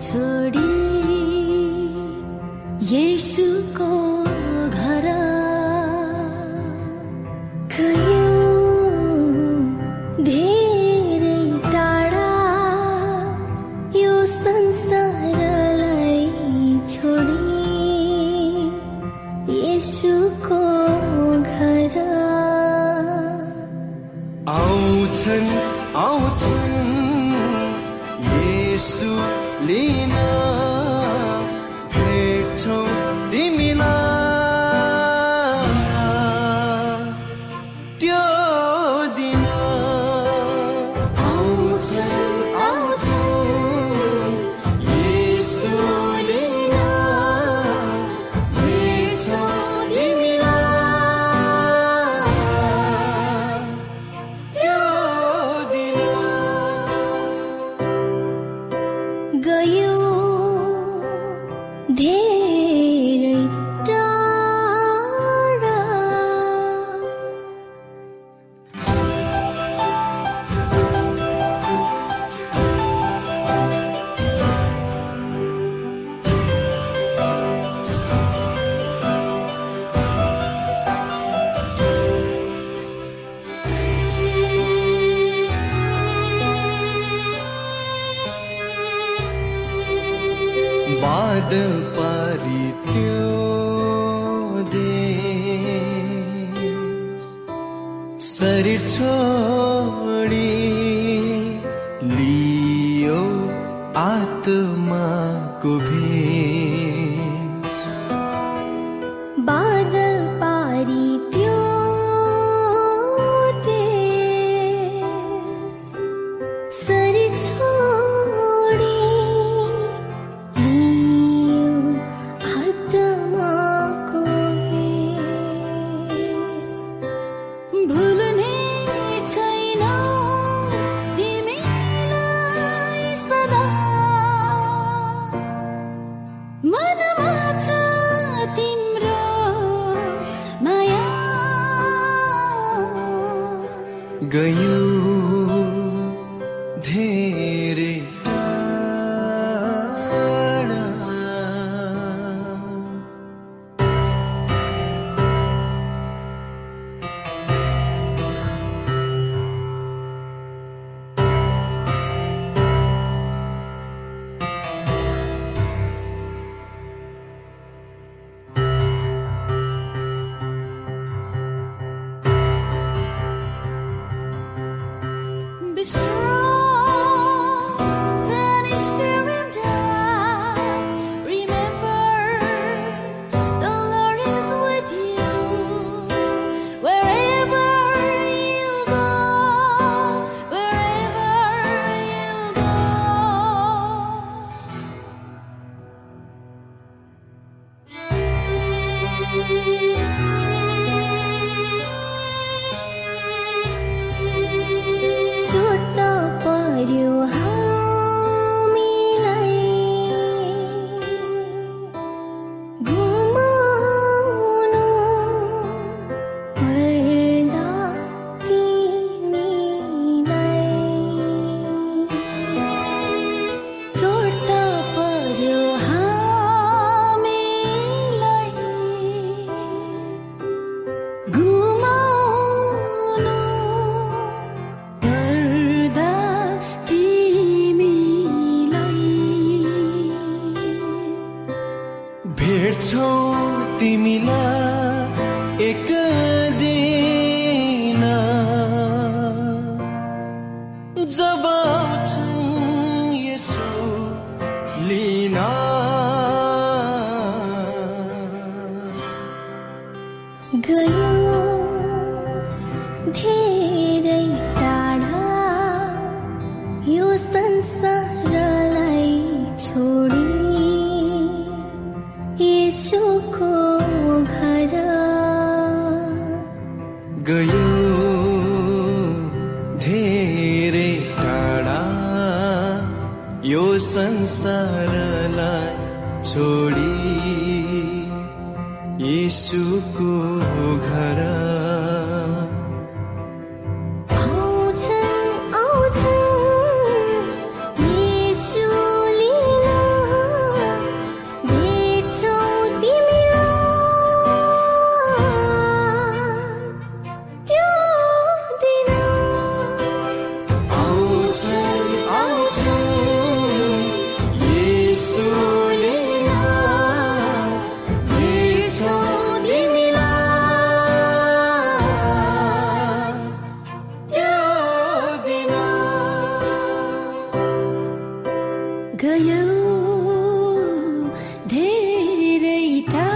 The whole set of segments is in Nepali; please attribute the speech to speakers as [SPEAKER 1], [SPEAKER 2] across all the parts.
[SPEAKER 1] छोटा
[SPEAKER 2] यसुको घर
[SPEAKER 1] गयो धेरै टाढा यो संसारलाई छोडी
[SPEAKER 2] गयो धेरै टाढा।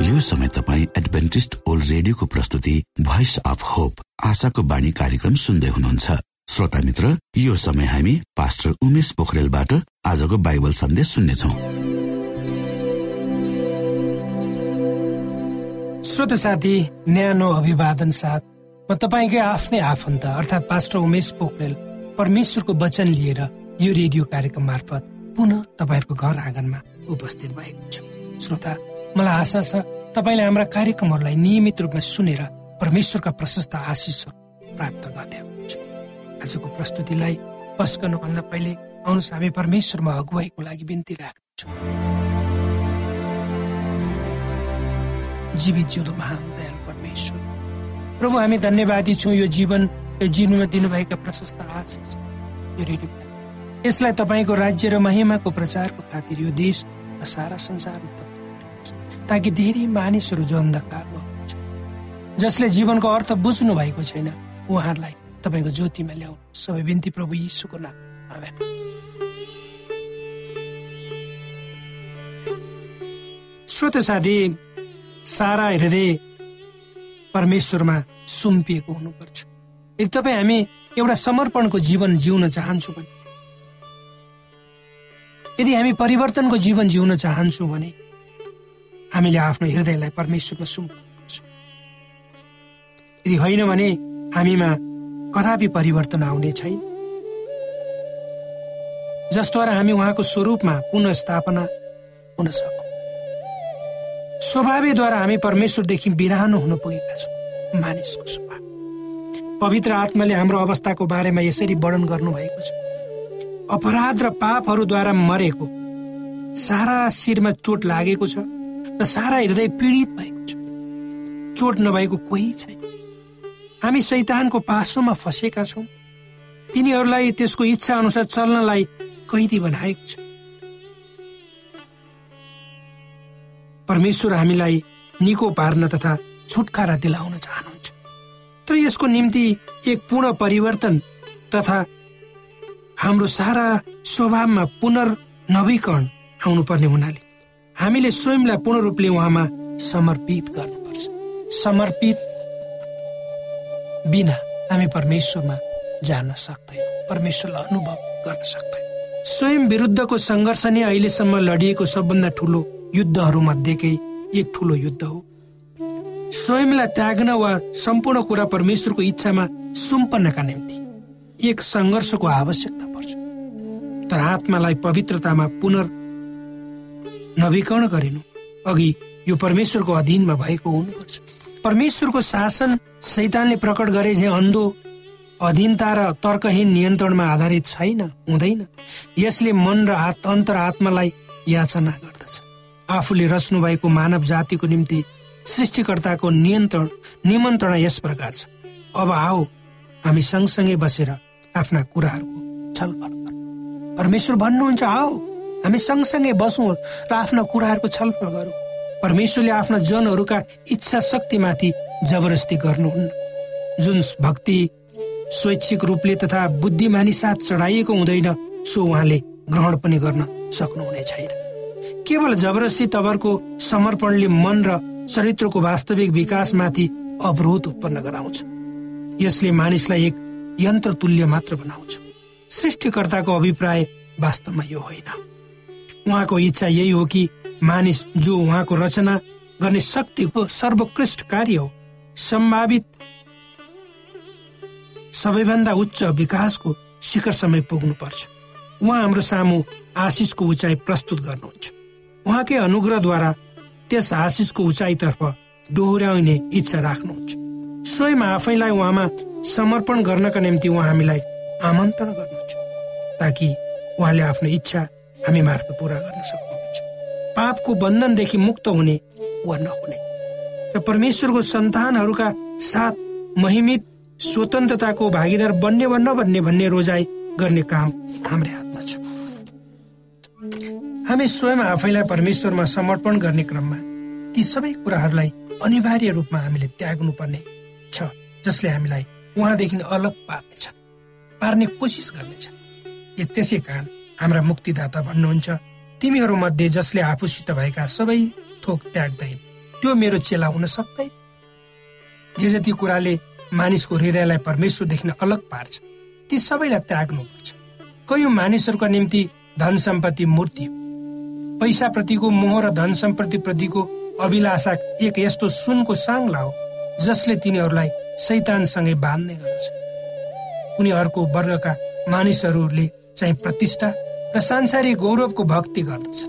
[SPEAKER 3] यो समय तपाईँ एडभेन्टिस्ट ओल्ड रेडियोको प्रस्तुति भोइस अफ होप आशाको बाणी कार्यक्रम सुन्दै हुनुहुन्छ। श्रोता मित्र यो समय हामी पास्टर उमेश पोखरेलबाट आजको बाइबल सन्देश सुन्नेछौ।
[SPEAKER 4] श्रोत साथी न्यानो अभिवादन साथ म तपाईँकै आफ्नै आफन्त अर्थात् पास्टर उमेश पोखरेल परमेश्वरको वचन लिएर यो रेडियो कार्यक्रम मार्फत पुनः तपाईँहरूको घर आँगनमा उपस्थित भएको छु। श्रोता मलाई आशा छ तपाईँले हाम्रा कार्यक्रमहरूलाई नियमित रूपमा सुनेर परमेश्वरका प्रशस्त आशिषहरू प्राप्त गर्दै हुनुहुन्छ। आजको प्रस्तुतिलाई पस गर्नुभन्दा पहिले आउनुहोस् हामी परमेश्वरमा अगुवाईको लागि बिन्ती राख्छौँ जीवित जिउँदो महान दयालु परमेश्वर। प्रभु हामी धन्यवादी छौँ। यो जीवन यो जीवनमा दिनुभएका प्रशस्त आशिष यो रेडियो यसलाई तपाईँको राज्य र महिमाको प्रचारको खातिर यो देश र सारा संसारमा। ताकि धेरै मानिसहरू जो अन्धकारमा हुनुहुन्छ जसले जीवनको अर्थ बुझ्नु भएको छैन उहाँहरूलाई तपाईँको ज्योतिमा ल्याउनु सबै बिन्ती प्रभु यीशुको नाम। श्रोत साथी सारा हृदय परमेश्वरमा सुम्पिएको हुनुपर्छ। यदि तपाईँ हामी एउटा समर्पणको जीवन जिउन चाहन्छौँ भने यदि हामी परिवर्तनको जीवन जिउन चाहन्छौँ भने हामीले आफ्नो हृदयलाई परमेश्वरमा सुम्पर्नुपर्छ यदि होइन भने हामीमा कदापि परिवर्तन आउने छैन। जसद्वारा हामी उहाँको स्वरूपमा पुनः स्थापना हुन सकौँ। स्वभावद्वारा हामी परमेश्वरदेखि बिरानो हुन पुगेका छौँ मानिसको पवित्र आत्माले हाम्रो अवस्थाको बारेमा यसरी वर्णन गर्नुभएको छ। अपराध र पापहरूद्वारा मरेको सारा शिरमा चोट लागेको छ र सारा हृदय पीडित भएको छ। चोट नभएको कोही छैन। हामी शैतानको पासोमा फँसेका छौँ। तिनीहरूलाई त्यसको इच्छा अनुसार चल्नलाई कैदी बनाएको छ। परमेश्वर हामीलाई निको पार्न तथा छुटकारा दिलाउन चाहनुहुन्छ। तर यसको निम्ति एक पूर्ण परिवर्तन तथा हाम्रो सारा स्वभावमा पुनर्नवीकरण आउनुपर्ने हुनाले हामीले स्वयंलाई पूर्ण रूपले उहाँमा समर्पित गर्नुपर्छ। समर्पित बिना हामी परमेश्वरमा जान सक्दैनौँ परमेश्वरलाई अनुभव गर्न सक्दैनौँ। स्वयं विरुद्धको सङ्घर्ष नै अहिलेसम्म लडिएको सबभन्दा ठुलो युद्धहरू मध्येकै एक ठुलो युद्ध हो। स्वयंलाई त्याग्न वा सम्पूर्ण कुरा परमेश्वरको इच्छामा सुम्पन्नका निम्ति एक सङ्घर्षको आवश्यकता पर्छ। तर आत्मालाई पवित्रतामा पुनर् नवीकरण गरिनु अघि यो परमेश्वरको अधीनमा भएको हुनुपर्छ। परमेश्वरको शासन शैतानले प्रकट गरे झै अन्धो अधीनता र तर्कहीन नियन्त्रणमा आधारित छैन हुँदैन। यसले मन र आत अन्तर आत्मालाई याचना गर्दछ। आफूले रच्नु भएको मानव जातिको निम्ति सृष्टिकर्ताको नियन्त्रण निमन्त्रणा यस प्रकार छ। अब आओ हामी सँगसँगै बसेर आफ्ना कुराहरूको छलफल परमेश्वर भन्नुहुन्छ आओ हामी सँगसँगै बसौँ र आफ्ना कुराहरूको छलफल गरौँ। परमेश्वरले आफ्ना जनहरूका इच्छा शक्तिमाथि जबरजस्ती गर्नुहुन्न। जुन भक्ति स्वैच्छिक रूपले तथा बुद्धिमानी साथ चढाइएको हुँदैन सो उहाँले ग्रहण पनि गर्न सक्नुहुने छैन। केवल जबरजस्ती तवरको समर्पणले मन र चरित्रको वास्तविक विकासमाथि अवरोध उत्पन्न गराउँछ। यसले मानिसलाई एक यन्त्र तुल्य मात्र बनाउँछ। सृष्टिकर्ताको अभिप्राय वास्तवमा यो होइन। उहाँको इच्छा यही हो कि मानिस जो उहाँको रचना गर्ने शक्तिको सर्वोत्कृष्ट कार्य हो सम्भावित सबैभन्दा उच्च विकासको शिखर समय पुग्नु पर्छ उहाँ हाम्रो सामु आशिषको उचाइ प्रस्तुत गर्नुहुन्छ। उहाँकै अनुग्रहद्वारा त्यस आशिषको उचाइतर्फ डोहोऱ्याउने इच्छा राख्नुहुन्छ। स्वयं आफैलाई उहाँमा समर्पण गर्नका निम्ति उहाँ हामीलाई आमन्त्रण गर्नुहुन्छ ताकि उहाँले आफ्नो इच्छा हामी मार्फत पुरा गर्न सक्नुहुन्छ। पापको बन्धनदेखि मुक्त हुने वा नहुने। र परमेश्वरको सन्तानहरूका साथ महिमित स्वतन्त्रताको भागीदार बन्ने वा नबन्ने भन्ने रोजाइ गर्ने काम हाम्रै हातमा छ हामी स्वयं आफैलाई परमेश्वरमा समर्पण गर्ने क्रममा ती सबै कुराहरूलाई अनिवार्य रूपमा हामीले त्याग्नु पर्ने छ जसले हामीलाई उहाँदेखि अलग पार्नेछ पार्ने कोसिस गर्नेछ। त्यसै कारण हाम्रा मुक्तिदाता भन्नुहुन्छ तिमीहरू मध्ये जसले आफूसित भएका सबै थोक त्याग्दैन त्यो मेरो चेला हुन सक्दैन। जे जति कुराले मानिसको हृदयलाई परमेश्वरदेखि अलग पार्छ ती सबैलाई त्याग्नुपर्छ। कयौँ मानिसहरूका निम्ति धन सम्पत्ति मूर्ति पैसाप्रतिको मोह र धन सम्पत्ति प्रतिको अभिलाषा एक यस्तो सुनको साङ्ला हो जसले तिनीहरूलाई शैतानसँगै बाँध्ने गर्छ। उनीहरूको वर्गका मानिसहरूले चाहिँ प्रतिष्ठा र सांसारिक गौरवको भक्ति गर्दछ।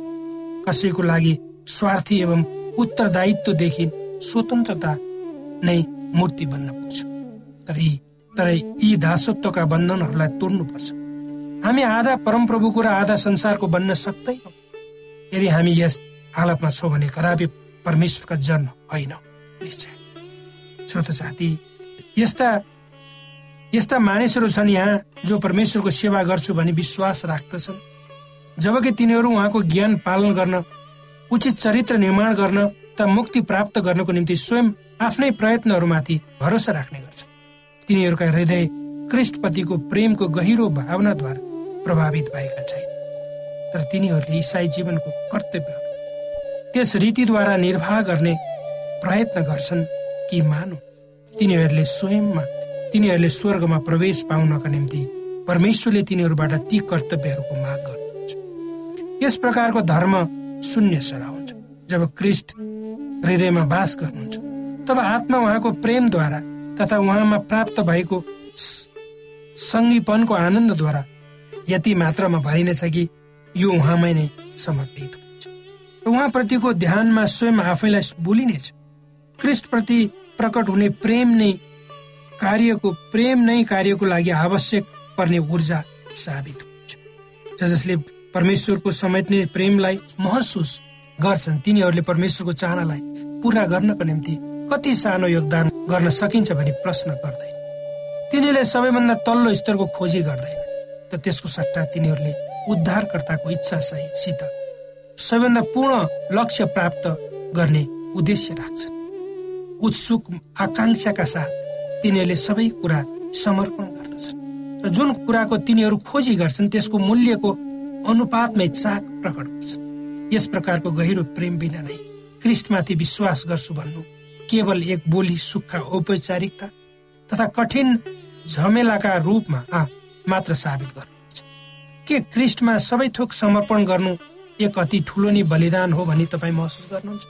[SPEAKER 4] कसैको लागि स्वार्थी एवं उत्तरदायित्वदेखि स्वतन्त्रता नै मूर्ति बन्न पुग्छ। तर यी तर यी दासत्वका बन्धनहरूलाई तोड्नुपर्छ। हामी आधा परमप्रभुको र आधा संसारको बन्न सक्दैनौँ। यदि हामी यस हालतमा छौँ भने कदापि परमेश्वरका जन होइन। निश्चय। श्रोत साथी यस्ता यस्ता मानिसहरू छन् यहाँ जो परमेश्वरको सेवा गर्छु भनी विश्वास राख्दछन्। जबकि तिनीहरू उहाँको ज्ञान पालन गर्न उचित चरित्र निर्माण गर्न त मुक्ति प्राप्त गर्नको निम्ति स्वयं आफ्नै प्रयत्नहरूमाथि भरोसा राख्ने गर्छ तिनीहरूका हृदय कृष्णपतिको प्रेमको गहिरो भावनाद्वारा प्रभावित भएका छैन। तर तिनीहरूले इसाई जीवनको कर्तव्य त्यस रीतिद्वारा निर्वाह गर्ने प्रयत्न गर्छन् कि मानौ। तिनीहरूले स्वयंमा तिनीहरूले स्वर्गमा प्रवेश पाउनका निम्ति परमेश्वरले तिनीहरूबाट ती कर्तव्यहरूको माग गर्नुहुन्छ। यस प्रकारको धर्म शून्य सडा हुन्छ जब क्रिस्ट हृदयमा बास गर्नुहुन्छ तब आत्मा उहाँको प्रेमद्वारा तथा उहाँमा प्राप्त भएको सङ्गीपनको आनन्दद्वारा यति मात्रामा भरिनेछ कि यो उहाँमै नै समर्पित हुन्छ। उहाँप्रतिको ध्यानमा स्वयं आफैलाई बोलिनेछ क्रिस्टप्रति प्रकट हुने प्रेम नै कार्यको प्रेम नै कार्यको लागि आवश्यक पर्ने ऊर्जा साबित हुन्छ। जसले परमेश्वरको समेट्ने प्रेमलाई महसुस गर्छन् तिनीहरूले परमेश्वरको चाहनालाई पूरा गर्नको निम्ति कति सानो योगदान गर्न सकिन्छ भनी प्रश्न गर्दैन। तिनीहरूले सबैभन्दा तल्लो स्तरको खोजी गर्दैन त त्यसको सट्टा तिनीहरूले उद्धारकर्ताको इच्छा सहित सबैभन्दा पूर्ण लक्ष्य प्राप्त गर्ने उद्देश्य राख्छन्। उत्सुक आकांक्षाका साथ तिनीहरूले सबै कुरा समर्पण गर्दछन् र जुन कुराको तिनीहरू खोजी गर्छन् त्यसको मूल्यको अनुपातमै चाक प्रकट गर्छन्। यस प्रकारको गहिरो प्रेम बिना नै क्रिस्टमाथि विश्वास गर्छु भन्नु केवल एक बोली सुक्खा औपचारिकता तथा कठिन झमेलाका रूपमा मात्र साबित गर्नुहुन्छ के क्रिस्टमा सबै थोक समर्पण गर्नु एक अति ठुलो नै बलिदान हो भनी तपाईँ महसुस गर्नुहुन्छ?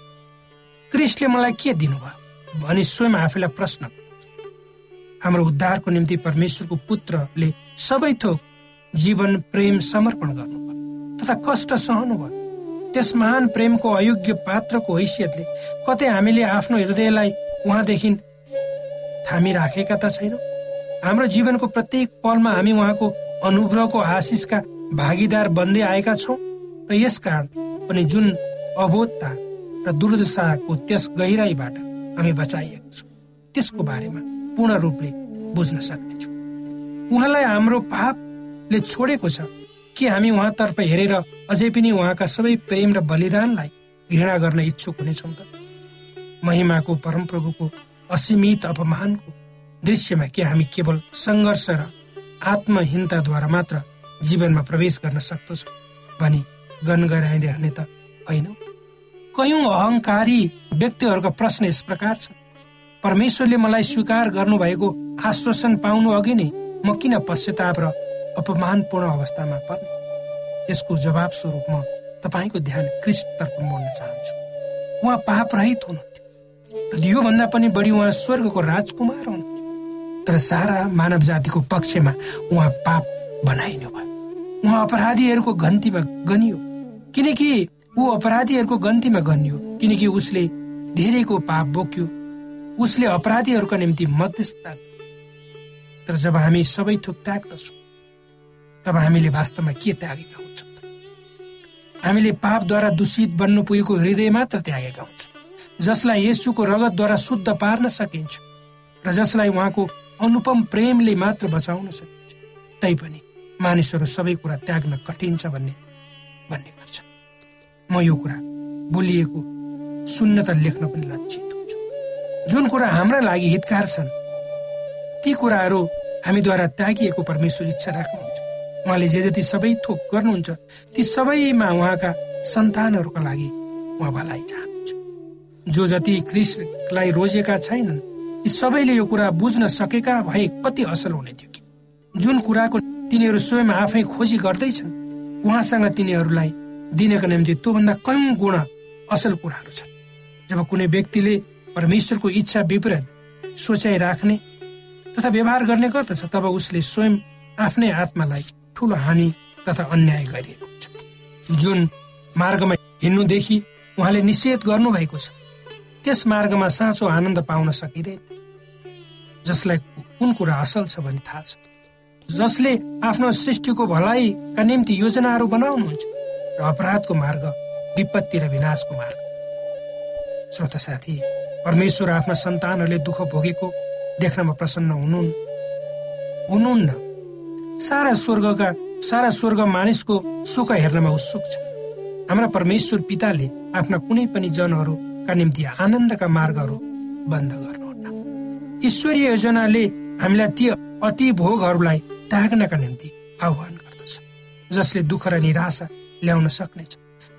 [SPEAKER 4] क्रिस्टले मलाई के दिनुभयो? भनी स्वयं आफैलाई प्रश्न हाम्रो उद्धारको निम्ति परमेश्वरको पुत्रले सबै थोक जीवन प्रेम समर्पण गर्नुभयो तथा कष्ट सहनुभयो। त्यस महान प्रेमको अयोग्य पात्रको हैसियतले कतै हामीले आफ्नो हृदयलाई उहाँदेखि थामिराखेका त छैनौँ। हाम्रो जीवनको प्रत्येक पलमा हामी उहाँको अनुग्रहको आशिषका भागीदार बन्दै आएका छौँ र यसकारण पनि जुन अबोधता र दुर्दशाको त्यस गहिराईबाट हामी बचाइएका छौँ त्यसको बारेमा पूर्ण रूपले बुझ्न सक्नेछौँ। उहाँलाई हाम्रो पापले छोडेको छ के हामी उहाँतर्फ हेरेर अझै पनि उहाँका सबै प्रेम र बलिदानलाई घृणा गर्न इच्छुक हुनेछौँ त। महिमाको परमप्रभुको असीमित अपमानको दृश्यमा के हामी केवल सङ्घर्ष र आत्महीनताद्वारा मात्र जीवनमा प्रवेश गर्न सक्दछौँ भनी गन गराइरहने त होइन। कयौँ अहङ्कारी व्यक्तिहरूको प्रश्न यस प्रकार छ। परमेश्वरले मलाई स्वीकार गर्नुभएको आश्वासन पाउनु अघि नै म किन पश्चाताप र अपमानपूर्ण अवस्थामा पर्ने? यसको जवाब स्वरूप म तपाईँको ध्यान क्रिस्टतर्फ मोड्न चाहन्छु। उहाँ पाप रहित हुनुहुन्थ्यो। र योभन्दा पनि बढी उहाँ स्वर्गको राजकुमार हुनुहुन्थ्यो। तर सारा मानव जातिको पक्षमा उहाँ पाप बनाइनु भयो। उहाँ अपराधीहरूको गन्तीमा गनियो। किनकि ऊ अपराधीहरूको गन्तीमा गनियो। किनकि उसले धेरैको पाप बोक्यो। उसले अपराधीहरूका निम्ति मध्यस्थता तर जब हामी सबै थोक त्याग्दछौँ तब हामीले वास्तवमा के त्यागेका हुन्छौँ? हामीले पापद्वारा दूषित बन्नु पुगेको हृदय मात्र त्यागेका हुन्छौँ। जसलाई यसुको रगतद्वारा शुद्ध पार्न सकिन्छ र जसलाई उहाँको अनुपम प्रेमले मात्र बचाउन सकिन्छ। तैपनि मानिसहरू सबै कुरा त्याग्न कठिन छ भन्ने भन्ने गर्छ। म यो कुरा बोलिएको सुन्न त लेख्न पनि लक्षित हुन्छु। जुन कुरा हाम्रा लागि हितकार छन् ती कुराहरू हामीद्वारा त्यागिएको परमेश्वर इच्छा राख्नुहुन्छ। उहाँले जे जति सबै थोक गर्नुहुन्छ ती सबैमा उहाँका सन्तानहरूका लागि उहाँ भलाइ चाहनुहुन्छ। जो जति क्रिसलाई रोजेका छैनन् ती सबैले यो कुरा बुझ्न सकेका भए कति असल हुने थियो कि। जुन कुराको तिनीहरू स्वयं आफै खोजी गर्दैछन् उहाँसँग तिनीहरूलाई दिनको निम्ति त्योभन्दा कयौँ गुण असल कुराहरू छन्। जब कुनै व्यक्तिले परमेश्वरको इच्छा विपरीत सोचाइ राख्ने तथा व्यवहार गर्ने गर्दछ तब उसले स्वयं आफ्नै आत्मालाई ठुलो हानि तथा अन्याय गरिएको हुन्छ जुन मार्गमा हिँड्नुदेखि उहाँले निषेध गर्नुभएको छ त्यस मार्गमा साँचो आनन्द पाउन सकिँदैन जसलाई कुन कुरा असल छ भन्ने थाहा छ। जसले आफ्नो सृष्टिको भलाइका निम्ति योजनाहरू बनाउनुहुन्छ र अपराधको मार्ग विपत्ति र विनाशको मार्ग। श्रोता साथी परमेश्वर आफ्ना सन्तानहरूले दुःख भोगेको देख्नमा प्रसन्न हुनुहुन् हुनुहुन्न। सारा स्वर्गका सारा स्वर्ग मानिसको सुख हेर्नमा उत्सुक छ। हाम्रा परमेश्वर पिताले आफ्ना कुनै पनि जनहरूका निम्ति आनन्दका मार्गहरू बन्द गर्नुहुन्न ईश्वरीय योजनाले हामीलाई ती अति भोगहरूलाई त्याग्नका निम्ति आह्वान गर्दछ जसले दुःख र निराशा ल्याउन सक्नेछ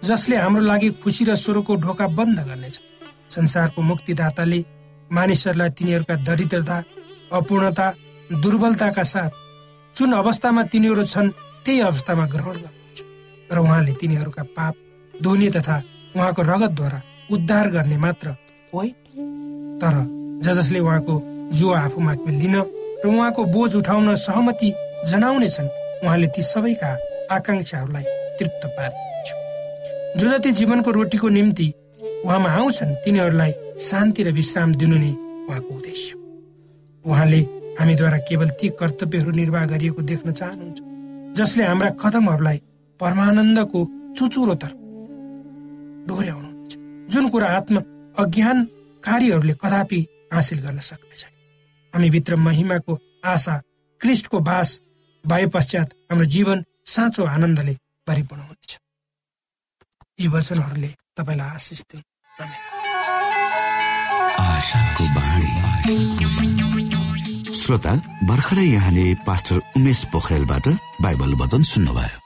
[SPEAKER 4] जसले हाम्रो लागि खुसी र स्वरको ढोका बन्द गर्नेछ। संसारको मुक्तिदाताले मानिसहरूलाई तिनीहरूका दरिद्रता अपूर्णता दुर्बलताका साथ जुन अवस्थामा तिनीहरू छन् त्यही अवस्थामा ग्रहण गर्नुहुन्छ। र उहाँले तिनीहरूका पाप धोने तथा उहाँको रगतद्वारा उद्धार गर्ने मात्र होइन तर ज जसले उहाँको जो आफूमाथि लिन र उहाँको बोझ उठाउन सहमति जनाउने छन् उहाँले ती सबैका आकाङ्क्षाहरूलाई तृप्त पार्नुहुन्छ जो जति जीवनको रोटीको निम्ति उहाँमा आउँछन् तिनीहरूलाई शान्ति र विश्राम दिनु नै उहाँको उद्देश्य। उहाँले हामीद्वारा केवल ती कर्तव्यहरू निर्वाह गरिएको देख्न चाहनुहुन्छ जसले हाम्रा कदमहरूलाई परमानन्दको चुचुरोतर्फ डोर्याउनुहुन्छ जुन कुरा आत्म अज्ञानकारीहरूले कदापि हासिल गर्न सक्नेछ हामी भित्र महिमाको आशा क्रिस्टको बास भए पश्चात हाम्रो जीवन साँचो आनन्दले परिपूर्ण हुनेछ। यी वचनहरूले तपाईँलाई आशिष
[SPEAKER 3] श्रोता भर्खरै यहाँले पास्टर उमेश पोखरेलबाट बाइबल वचन सुन्नुभयो।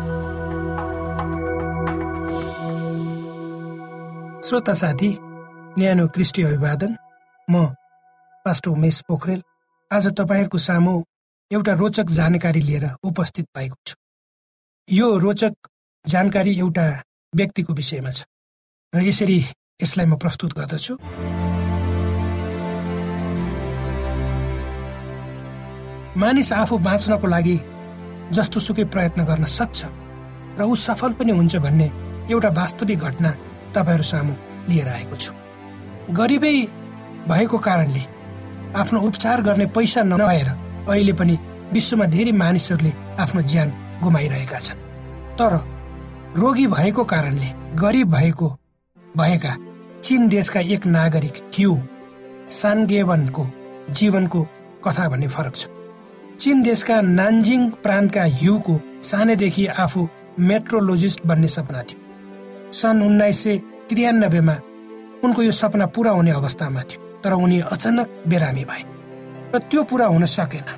[SPEAKER 4] श्रोता साथी न्यानो क्रिस्टी अभिवादन। म पास्टर उमेश पोखरेल। आज तपाईँहरूको सामु एउटा रोचक जानकारी लिएर उपस्थित भएको छु। यो रोचक जानकारी एउटा व्यक्तिको विषयमा छ र यसरी यसलाई म प्रस्तुत गर्दछु। मानिस आफू बाँच्नको लागि जस्तो सुकै प्रयत्न गर्न सक्छ र ऊ सफल पनि हुन्छ भन्ने एउटा वास्तविक घटना तपाईँहरू सामु लिएर आएको छु। गरिबै भएको कारणले आफ्नो उपचार गर्ने पैसा नभएर अहिले पनि विश्वमा धेरै मानिसहरूले आफ्नो ज्यान गुमाइरहेका छन्। तर रोगी भएको कारणले गरिब भएको भएका चीन देशका एक नागरिक ह्यू सानगेवनको जीवनको कथा भन्ने फरक छ। चीन देशका नान्जिङ प्रान्तका ह्युको सानैदेखि आफू मेट्रोलोजिस्ट बन्ने सपना थियो। सन् उन्नाइस सय त्रियानब्बेमा उनको यो सपना पुरा हुने अवस्थामा थियो तर उनी अचानक बिरामी भए र त्यो पुरा हुन सकेन।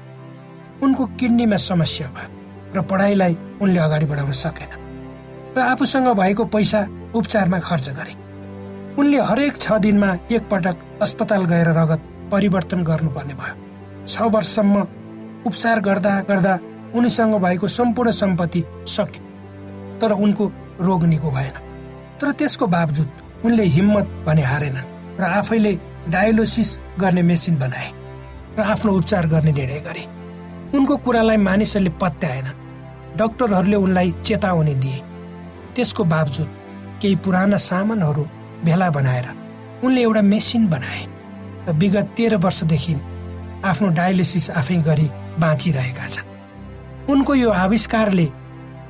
[SPEAKER 4] उनको किडनीमा समस्या भयो र पढाइलाई उनले अगाडि बढाउन सकेन र आफूसँग भएको पैसा उपचारमा खर्च गरे। उनले हरेक छ दिनमा एकपटक अस्पताल गएर रगत परिवर्तन गर्नुपर्ने भयो। छ वर्षसम्म उपचार गर्दा गर्दा उनीसँग भएको सम्पूर्ण सम्पत्ति सक्यो तर उनको रोग निको भएन। तर त्यसको बावजुद उनले हिम्मत भने हारेनन् र आफैले डायलोसिस गर्ने मेसिन बनाए र आफ्नो उपचार गर्ने निर्णय गरे। उनको कुरालाई मानिसहरूले पत्याएन। डाक्टरहरूले उनलाई चेतावनी दिए। त्यसको बावजुद केही पुराना सामानहरू भेला बनाएर उनले एउटा मेसिन बनाए र विगत तेह्र वर्षदेखि आफ्नो डायलिसिस आफै गरी बाँचिरहेका छन्। उनको यो आविष्कारले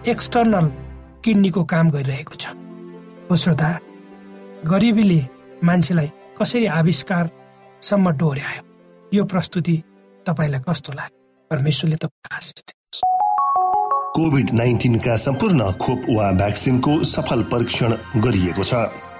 [SPEAKER 4] एक्सटर्नल किडनीको काम गरिरहेको छ। हो श्रोता गरिबीले मान्छेलाई कसरी आविष्कारसम्म डोर्यायो? यो प्रस्तुति तपाईँलाई कस्तो लाग्यो? परमेश्वरले दिनुहोस्।
[SPEAKER 5] कोभिड नाइन्टिनका सम्पूर्ण खोप वा भ्याक्सिनको सफल परीक्षण गरिएको छ।